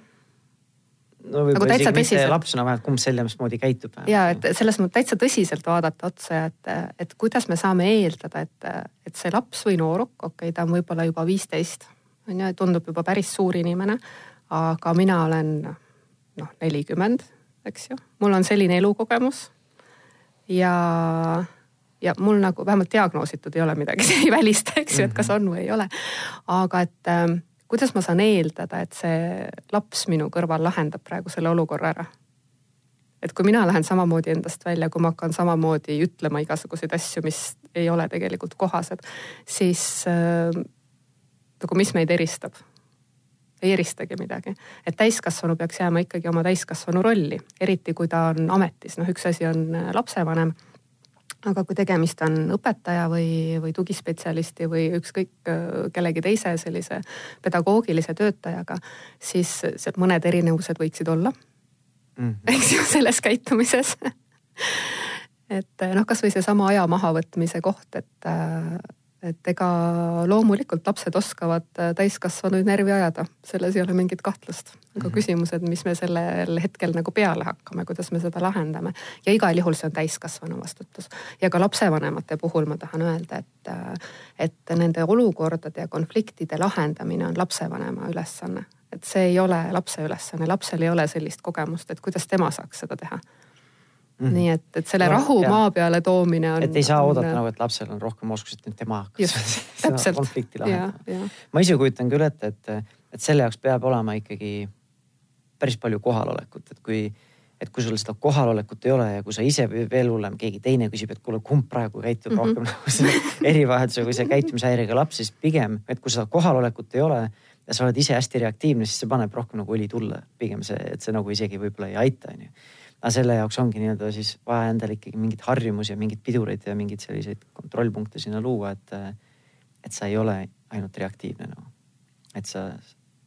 no võib-olla nagu isegi mitte lapsena vähemalt, kumb selles moodi käitub. ja et selles mõttes täitsa tõsiselt vaadata otsa, et, et kuidas me saame eeldada, et, et see laps või nooruk, okei okay,, ta on võib-olla juba viisteist, on ju, tundub juba päris suur inimene. aga mina olen noh, nelikümmend, eks ju, mul on selline elukogemus. ja, ja mul nagu vähemalt diagnoositud ei ole midagi, see ei välista, eks ju, et kas on või ei ole. aga et kuidas ma saan eeldada, et see laps minu kõrval lahendab praegu selle olukorra ära? Et kui mina lähen samamoodi endast välja, kui ma hakkan samamoodi ütlema igasuguseid asju, mis ei ole tegelikult kohased, siis äh, nagu mis meid eristab? ei eristagi midagi, et täiskasvanu peaks jääma ikkagi oma täiskasvanu rolli, eriti kui ta on ametis, noh, üks asi on äh, lapsevanem aga kui tegemist on õpetaja või, või tugispetsialisti või ükskõik äh, kellegi teise sellise pedagoogilise töötajaga, siis sealt mõned erinevused võiksid olla mm. -hmm. eks ju, selles käitumises et noh, kasvõi seesama aja mahavõtmise koht, et, et ega loomulikult lapsed oskavad täiskasvanuid närvi ajada, selles ei ole mingit kahtlust. aga mm -hmm. küsimused, mis me sellel hetkel nagu peale hakkame, kuidas me seda lahendame ja igal juhul see on täiskasvanu vastutus. ja ka lapsevanemate puhul ma tahan öelda, et, et nende olukordade ja konfliktide lahendamine on lapsevanema ülesanne et see ei ole lapse ülesanne, lapsel ei ole sellist kogemust, et kuidas tema saaks seda teha Mm -hmm. nii et, et selle no, rahu jah. maa peale toomine on. et ei saa oodata on, nagu, et lapsel on rohkem oskusi, et tema hakkaks seda konflikti lahendama. ma ise kujutan küll ette, et, et selle jaoks peab olema ikkagi päris palju kohalolekut, et kui, et kui sul seda kohalolekut ei ole ja kui sa ise veel hullem, keegi teine küsib, et kuule, kumb praegu käitub mm -hmm. rohkem nagu selle erivajadusega või see käitumishäirega laps, siis pigem, et kui seda kohalolekut ei ole ja sa oled ise hästi reaktiivne, siis see paneb rohkem nagu õli tulle. pigem see, et see nagu isegi võib-olla ei aita, onju. Aga selle jaoks ongi nii-öelda siis vaja endale ikkagi mingeid harjumusi ja mingeid pidureid ja mingeid selliseid kontrollpunkte sinna luua, et, et sa ei ole ainult reaktiivne nagu. et sa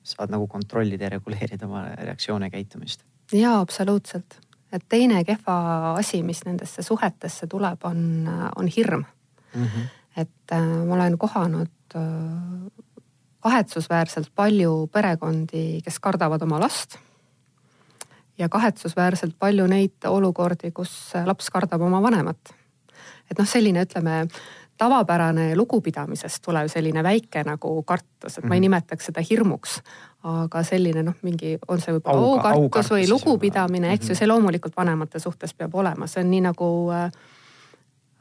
saad nagu kontrollida ja reguleerida oma reaktsioone ja käitumist. jaa, absoluutselt. et teine kehva asi, mis nendesse suhetesse tuleb, on, on hirm mm. -hmm. et äh, ma olen kohanud äh, kahetsusväärselt palju perekondi, kes kardavad oma last. Ja kahetsusväärselt palju neid olukordi, kus laps kardab oma vanemat. et noh, selline ütleme tavapärane lugupidamisest tulev selline väike nagu kartus, et ma ei mhm. nimetaks seda hirmuks, aga selline noh, mingi on see võib-olla aukartus või lugupidamine, eks ju, mhm. see loomulikult vanemate suhtes peab olema, see on nii nagu äh,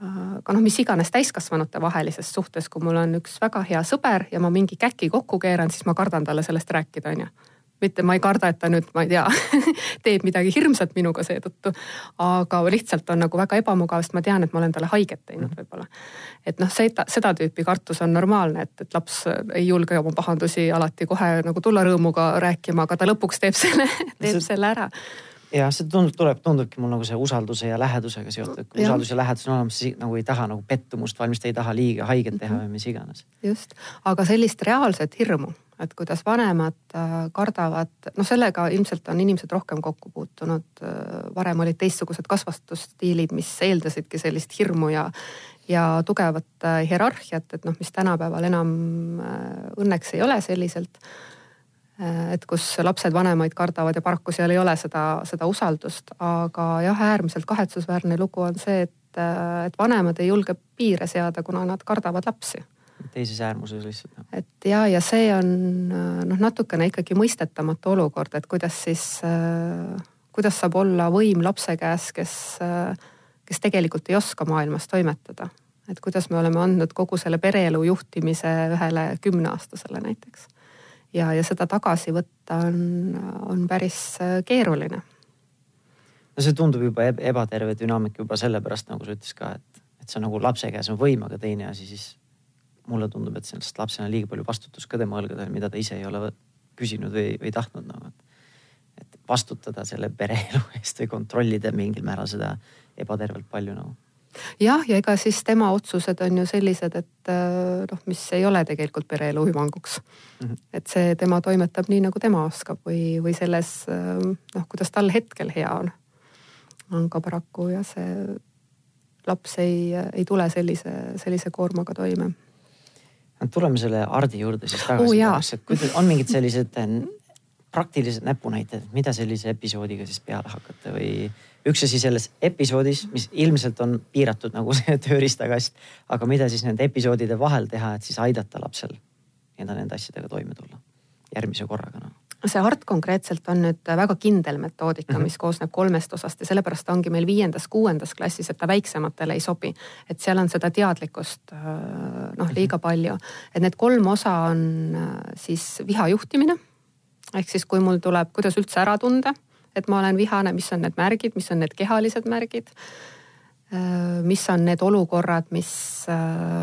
aga noh, mis iganes täiskasvanute vahelises suhtes, kui mul on üks väga hea sõber ja ma mingi käki kokku keeran, siis ma kardan talle sellest rääkida, onju mitte ma ei karda, et ta nüüd, ma ei tea teeb midagi hirmsat minuga seetõttu. aga lihtsalt on nagu väga ebamugav, sest ma tean, et ma olen talle haiget teinud võib-olla. et noh, seda, seda tüüpi kartus on normaalne, et, et laps ei julge oma pahandusi alati kohe nagu tulla rõõmuga rääkima, aga ta lõpuks teeb selle, teeb selle ära jah, see tundub, tuleb, tundubki mul nagu see usalduse ja lähedusega seotud, kui ja. usaldus ja lähedus on olemas, siis nagu ei taha nagu pettumust valmistada, ei taha liiga haiget teha mm -hmm. või mis iganes. just, aga sellist reaalset hirmu, et kuidas vanemad äh, kardavad, noh, sellega ilmselt on inimesed rohkem kokku puutunud. Äh, varem olid teistsugused kasvatusstiilid, mis eeldasidki sellist hirmu ja, ja tugevat äh, hierarhiat, et noh, mis tänapäeval enam õnneks ei ole selliselt et kus lapsed vanemaid kardavad ja paraku seal ei ole seda, seda usaldust, aga jah, äärmiselt kahetsusväärne lugu on see, et, et vanemad ei julge piire seada, kuna nad kardavad lapsi. Teises äärmuses lihtsalt. Noh. et ja, ja see on äh, noh, natukene ikkagi mõistetamatu olukord, et kuidas siis, kuidas saab olla võim lapse käes, kes, kes tegelikult ei oska maailmas toimetada. et kuidas me oleme andnud kogu selle pereelu juhtimise ühele kümneaastasele näiteks ja, ja seda tagasi võtta on, on päris äh, keeruline. no see tundub juba ebaterve dünaamika juba sellepärast, nagu sa ütlesid ka, et, et see on nagu lapse käes on võim, aga teine asi siis mulle tundub, et sellest lapsel on liiga palju vastutust ka tema õlgadel, mida ta ise ei ole küsinud või, või tahtnud nagu, et. et vastutada selle pereelu eest või kontrollida mingil määral seda ebatervelt palju nagu jah, ja ega siis tema otsused on ju sellised, et äh, noh, mis ei ole tegelikult pereelu hüvanguks mm. -hmm. et see, tema toimetab nii, nagu tema oskab või, või selles äh, noh, kuidas tal hetkel hea on. ka paraku jah, see laps ei, ei tule sellise, sellise koormaga toime. Tuleme selle Hardi juurde siis tagasi oh,, on mingid sellised praktilised näpunäited, mida sellise episoodiga siis peale hakata või üks asi selles episoodis, mis ilmselt on piiratud nagu see tööriistakast, aga mida siis nende episoodide vahel teha, et siis aidata lapsel enda nende asjadega toime tulla järgmise korraga noh see HART konkreetselt on nüüd väga kindel metoodika -hmm. mis koosneb kolmest osast ja sellepärast ta ongi meil viiendas-kuuendas klassis, et ta väiksematele ei sobi. et seal on seda teadlikkust äh, noh, liiga mhm. palju, et need kolm osa on äh, siis viha juhtimine. ehk siis, kui mul tuleb, kuidas üldse ära tunda, et ma olen vihane, mis on need märgid, mis on need kehalised märgid äh, mis on need olukorrad, mis,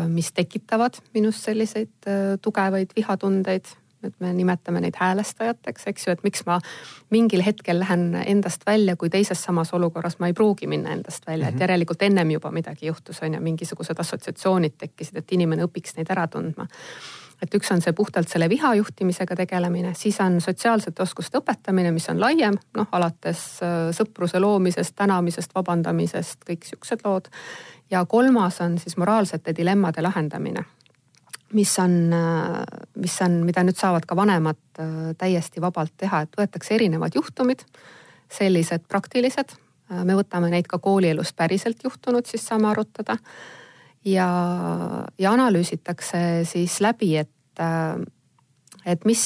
mis tekitavad minust selliseid tugevaid vihatundeid et me nimetame neid häälestajateks, eks ju, et miks ma mingil hetkel lähen endast välja, kui teises samas olukorras ma ei pruugi minna endast välja mm, -hmm. et mhm. järelikult ennem juba midagi juhtus, on ju, mingisugused assotsiatsioonid tekkisid, et inimene õpiks neid ära tundma et üks on see puhtalt selle viha juhtimisega tegelemine, siis on sotsiaalsete oskuste õpetamine, mis on laiem, noh alates äh, sõpruse loomisest, tänamisest, vabandamisest, kõik siuksed lood. ja kolmas on siis moraalsete dilemmade lahendamine mis on, mis on, mida nüüd saavad ka vanemad äh, täiesti vabalt teha, et võetakse erinevad juhtumid, sellised praktilised. Äh, me võtame neid ka koolielust päriselt juhtunud, siis saame arutada. ja, ja analüüsitakse siis läbi, et, äh, et mis,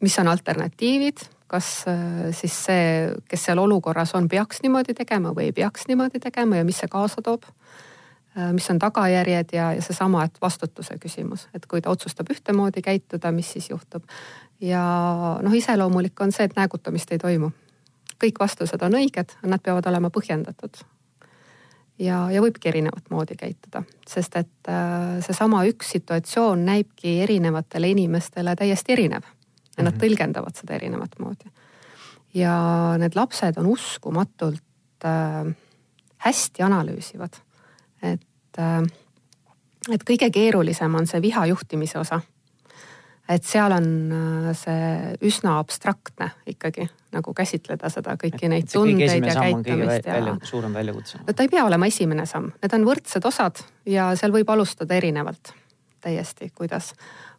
mis on alternatiivid, kas siis see, kes seal olukorras on, peaks niimoodi tegema või ei peaks niimoodi tegema ja mis see kaasa toob mis on tagajärjed ja, ja seesama, et vastutuse küsimus, et kui ta otsustab ühtemoodi käituda, mis siis juhtub. ja noh, iseloomulik on see, et näägutamist ei toimu. kõik vastused on õiged, nad peavad olema põhjendatud. ja, ja võibki erinevat moodi käituda, sest et äh, seesama üks situatsioon näibki erinevatele inimestele täiesti erinev ja nad -hmm. tõlgendavad seda erinevat moodi. ja need lapsed on uskumatult äh, hästi analüüsivad et, äh, et kõige keerulisem on see viha juhtimise osa. et seal on äh, see üsna abstraktne ikkagi nagu käsitleda seda kõiki neid tundeid ja käitumist ja. Suurem väljakutse. no ta ei pea olema esimene samm, need on võrdsed osad ja seal võib alustada erinevalt täiesti, kuidas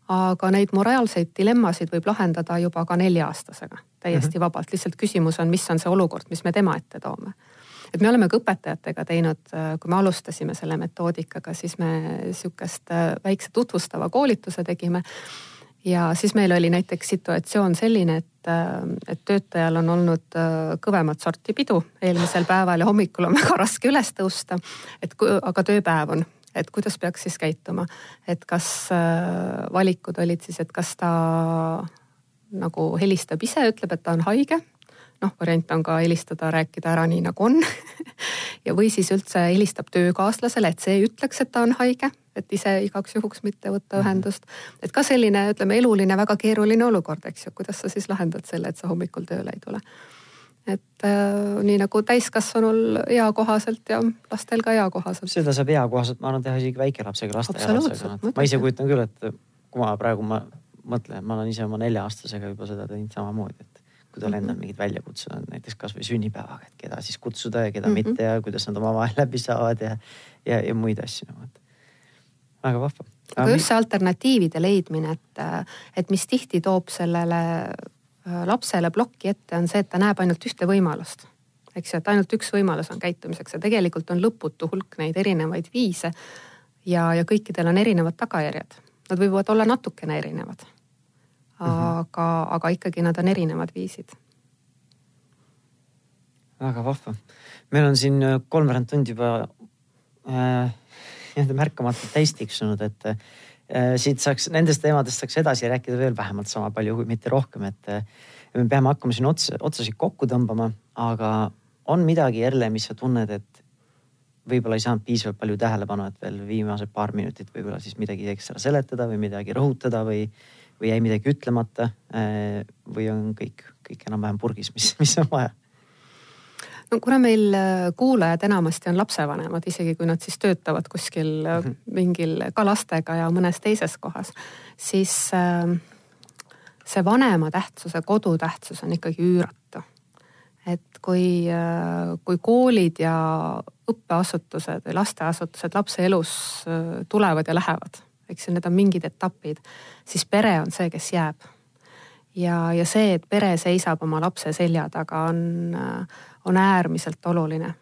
aga neid moraalseid dilemmasid võib lahendada juba ka nelja-aastasega täiesti mm -hmm. vabalt, lihtsalt küsimus on, mis on see olukord, mis me tema ette toome et me oleme ka õpetajatega teinud, äh, kui me alustasime selle metoodikaga, siis me sihukest äh, väikse tutvustava koolituse tegime. ja siis meil oli näiteks situatsioon selline, et, äh, et töötajal on olnud kõvemat sorti pidu eelmisel päeval ja hommikul on väga raske üles tõusta. et aga tööpäev on et kuidas peaks siis käituma, et kas valikud olid siis, et kas ta nagu helistab ise, ütleb, et ta on haige noh, variant on ka helistada, rääkida ära nii nagu on ja, või siis üldse helistab töökaaslasele, et see ütleks, et ta on haige, et ise igaks juhuks mitte võtta mhm. ühendust. et ka selline, ütleme, eluline väga keeruline olukord, eks ju, kuidas sa siis lahendad selle, et sa hommikul tööle ei tule. et äh, nii nagu täiskasvanul eakohaselt ja lastel ka eakohaselt. seda saab eakohaselt, ma arvan, teha isegi väikelapsega, lasteaialapsega. ma ise kujutan küll, et kui ma praegu ma mõtlen, ma olen ise oma nelja-aastasega juba seda teinud samamoodi, et kui tal endal mhm. mingid väljakutsed on, näiteks kasvõi sünnipäevaga, et keda siis kutsuda ja keda mm -hmm. mitte ja kuidas nad omavahel läbi saavad ja, ja, ja muid asju nagu, et väga vahva. aga just see alternatiivide leidmine, et, et mis tihti toob sellele äh, lapsele plokki ette, on see, et ta näeb ainult ühte võimalust. eks ju, et ainult üks võimalus on käitumiseks ja tegelikult on lõputu hulk neid erinevaid viise. ja, ja kõikidel on erinevad tagajärjed. Nad võivad olla natukene erinevad. Aga mm, -hmm. aga ikkagi nad on erinevad viisid. väga vahva. meil on siin äh, kolmveerand tundi juba äh, nii-öelda märkamatult täis tiksunud, et äh, siit saaks, nendest teemadest saaks edasi rääkida veel vähemalt sama palju, kui mitte rohkem, et äh, me peame hakkama siin otsa, otsasid kokku tõmbama, aga on midagi jälle, mis sa tunned, et võib-olla ei saanud piisavalt palju tähelepanu, et veel viimased paar minutit võib-olla siis midagi ekstra seletada või midagi rõhutada või või jäi midagi ütlemata äh, või on kõik, kõik enam-vähem purgis, mis, mis on vaja? no kuna meil äh, kuulajad enamasti on lapsevanemad, isegi kui nad siis töötavad kuskil mm -hmm. mingil ka lastega ja mõnes teises kohas, siis see vanema tähtsus ja kodu tähtsus on ikkagi üüratu. et kui, kui koolid ja õppeasutused või lasteasutused lapse elus tulevad ja lähevad eks ju, need on mingid etapid, siis pere on see, kes jääb. ja, ja see, et pere seisab oma lapse selja taga, on, on äärmiselt oluline.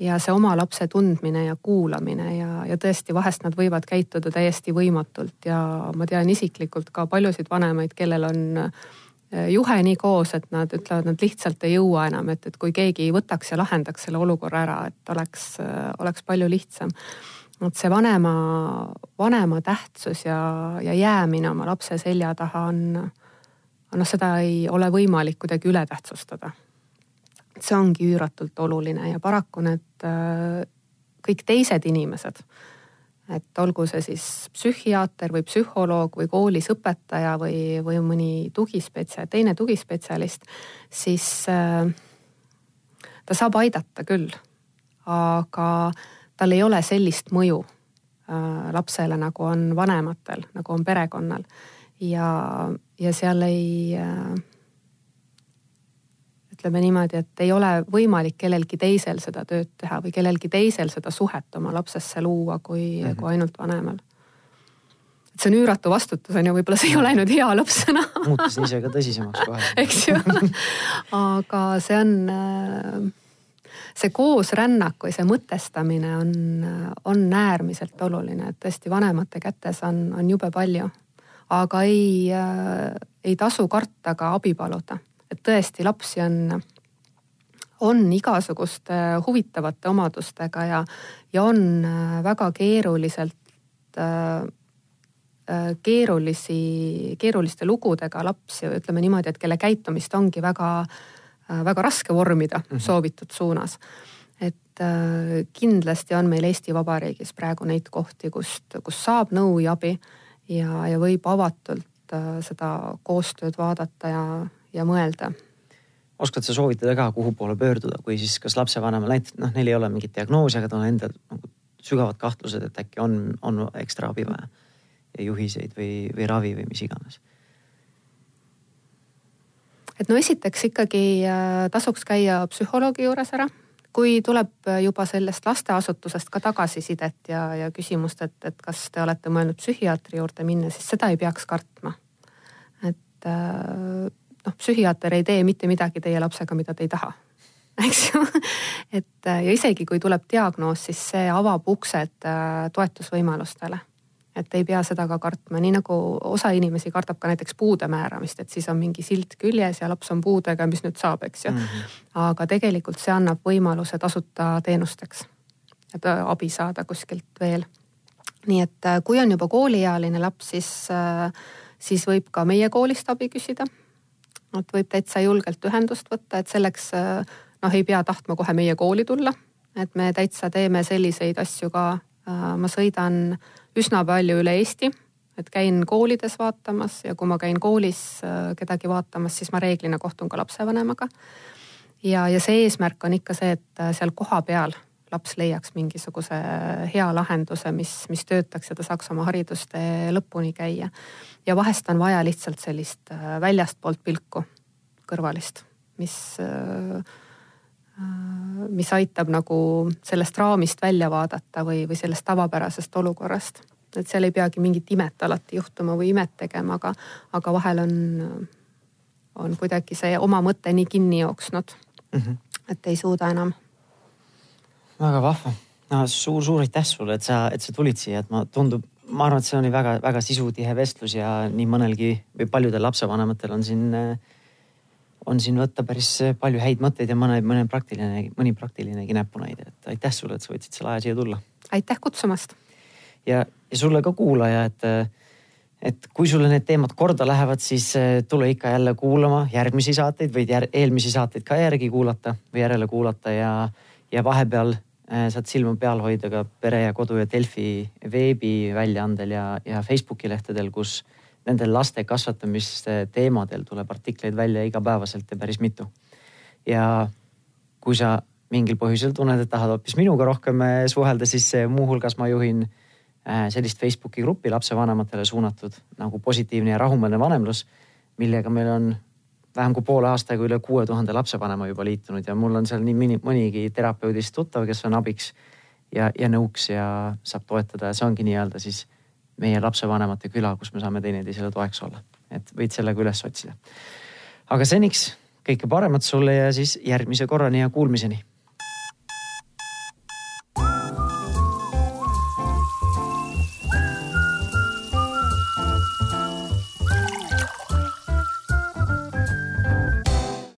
ja see oma lapse tundmine ja kuulamine ja, ja tõesti vahest nad võivad käituda täiesti võimatult ja ma tean isiklikult ka paljusid vanemaid, kellel on äh, juhe nii koos, et nad ütlevad, nad lihtsalt ei jõua enam, et, et kui keegi võtaks ja lahendaks selle olukorra ära, et oleks, oleks palju lihtsam. Et see vanema, vanema tähtsus ja, ja jäämine oma lapse selja taha on, noh, seda ei ole võimalik kuidagi üle tähtsustada see ongi üüratult oluline ja paraku need äh, kõik teised inimesed, et olgu see siis psühhiaater või psühholoog või koolis õpetaja või, või mõni tugispetsial-, teine tugispetsialist, siis äh, ta saab aidata küll, aga tal ei ole sellist mõju äh, lapsele, nagu on vanematel, nagu on perekonnal ja, ja seal ei ütleme niimoodi, et ei ole võimalik kellelgi teisel seda tööd teha või kellelgi teisel seda suhet oma lapsesse luua, kui mm, -hmm. kui ainult vanemal. et see on üüratu vastutus on ju, võib-olla see ei ole ainult hea lõppsõna muutusin ise ka tõsisemaks kohe eks ju aga see on, äh, see koosrännak või see mõtestamine on, on äärmiselt oluline, et tõesti vanemate kätes on, on jube palju. aga ei, äh, ei tasu karta ka abi paluda et tõesti lapsi on, on igasuguste huvitavate omadustega ja, ja on äh, väga keeruliselt äh, äh, keerulisi, keeruliste lugudega lapsi, ütleme niimoodi, et kelle käitumist ongi väga, väga raske vormida mm -hmm. soovitud suunas. et kindlasti on meil Eesti Vabariigis praegu neid kohti, kust, kus saab nõu ja abi ja, ja võib avatult seda koostööd vaadata ja, ja mõelda. oskad sa soovitada ka, kuhu poole pöörduda, kui siis kas lapsevanemal näiteks noh, neil ei ole mingit diagnoosi, aga tal on endal nagu sügavad kahtlused, et äkki on, on ekstra abi vaja ja juhiseid või, või ravi või mis iganes et no esiteks ikkagi äh, tasuks käia psühholoogi juures ära, kui tuleb juba sellest lasteasutusest ka tagasisidet ja, ja küsimust, et, et kas te olete mõelnud psühhiaatri juurde minna, siis seda ei peaks kartma. et äh, noh, psühhiaater ei tee mitte midagi teie lapsega, mida te ei taha eks ju. et ja isegi kui tuleb diagnoos, siis see avab uksed äh, toetusvõimalustele. Et ei pea seda ka kartma, nii nagu osa inimesi kardab ka näiteks puude määramist, et siis on mingi silt küljes ja laps on puudega, mis nüüd saab, eks ju mm. -hmm. aga tegelikult see annab võimaluse tasuta teenusteks, et äh, abi saada kuskilt veel. nii et äh, kui on juba kooliealine laps, siis, siis võib ka meie koolist abi küsida et võib täitsa julgelt ühendust võtta, et selleks noh, ei pea tahtma kohe meie kooli tulla. et me täitsa teeme selliseid asju ka. Ma sõidan üsna palju üle Eesti, et käin koolides vaatamas ja kui ma käin koolis kedagi vaatamas, siis ma reeglina kohtun ka lapsevanemaga. ja, ja see eesmärk on ikka see, et seal kohapeal laps leiaks mingisuguse hea lahenduse, mis, mis töötaks ja ta saaks oma haridustee lõpuni käia. ja vahest on vaja lihtsalt sellist äh, väljastpoolt pilku, kõrvalist, mis, äh, äh, mis aitab nagu sellest raamist välja vaadata või, või sellest tavapärasest olukorrast. et seal ei peagi mingit imet alati juhtuma või imet tegema, aga, aga vahel on, on kuidagi see oma mõte nii kinni jooksnud mm, -hmm. et ei suuda enam väga vahva no,. suur-suur aitäh sulle, et sa, et sa tulid siia, et ma tundub, ma arvan, et see oli väga-väga sisutihe vestlus ja nii mõnelgi või paljudel lapsevanematel on siin, on siin võtta päris palju häid mõtteid ja mõne, mõne praktiline, mõni praktilinegi näpunäide, et aitäh sulle, et sa võtsid selle aja siia tulla. aitäh kutsumast. ja, ja sulle ka kuulaja, et, et kui sulle need teemad korda lähevad, siis tule ikka jälle kuulama järgmisi saateid, võid jär, eelmisi saateid ka järgi kuulata või järele kuulata ja, ja vahepeal Äh, saad silma peal hoida ka Pere ja Kodu ja Delfi veebiväljaandel ja, ja Facebooki lehtedel, kus nendel laste kasvatamise teemadel tuleb artikleid välja igapäevaselt ja päris mitu. ja kui sa mingil põhjusel tunned, et tahad hoopis minuga rohkem äh, suhelda, siis muuhulgas ma juhin äh, sellist Facebooki gruppi lapsevanematele suunatud nagu positiivne ja rahumeelne vanemlus, millega meil on vähem kui poole aastaga üle kuue tuhande lapsevanema juba liitunud ja mul on seal nii mõni, mõnigi terapeudist tuttav, kes on abiks ja, ja nõuks ja saab toetada ja see ongi nii-öelda siis meie lapsevanemate küla, kus me saame teineteisele toeks olla. et võid sellega üles otsida. aga seniks kõike paremat sulle ja siis järgmise korrani ja kuulmiseni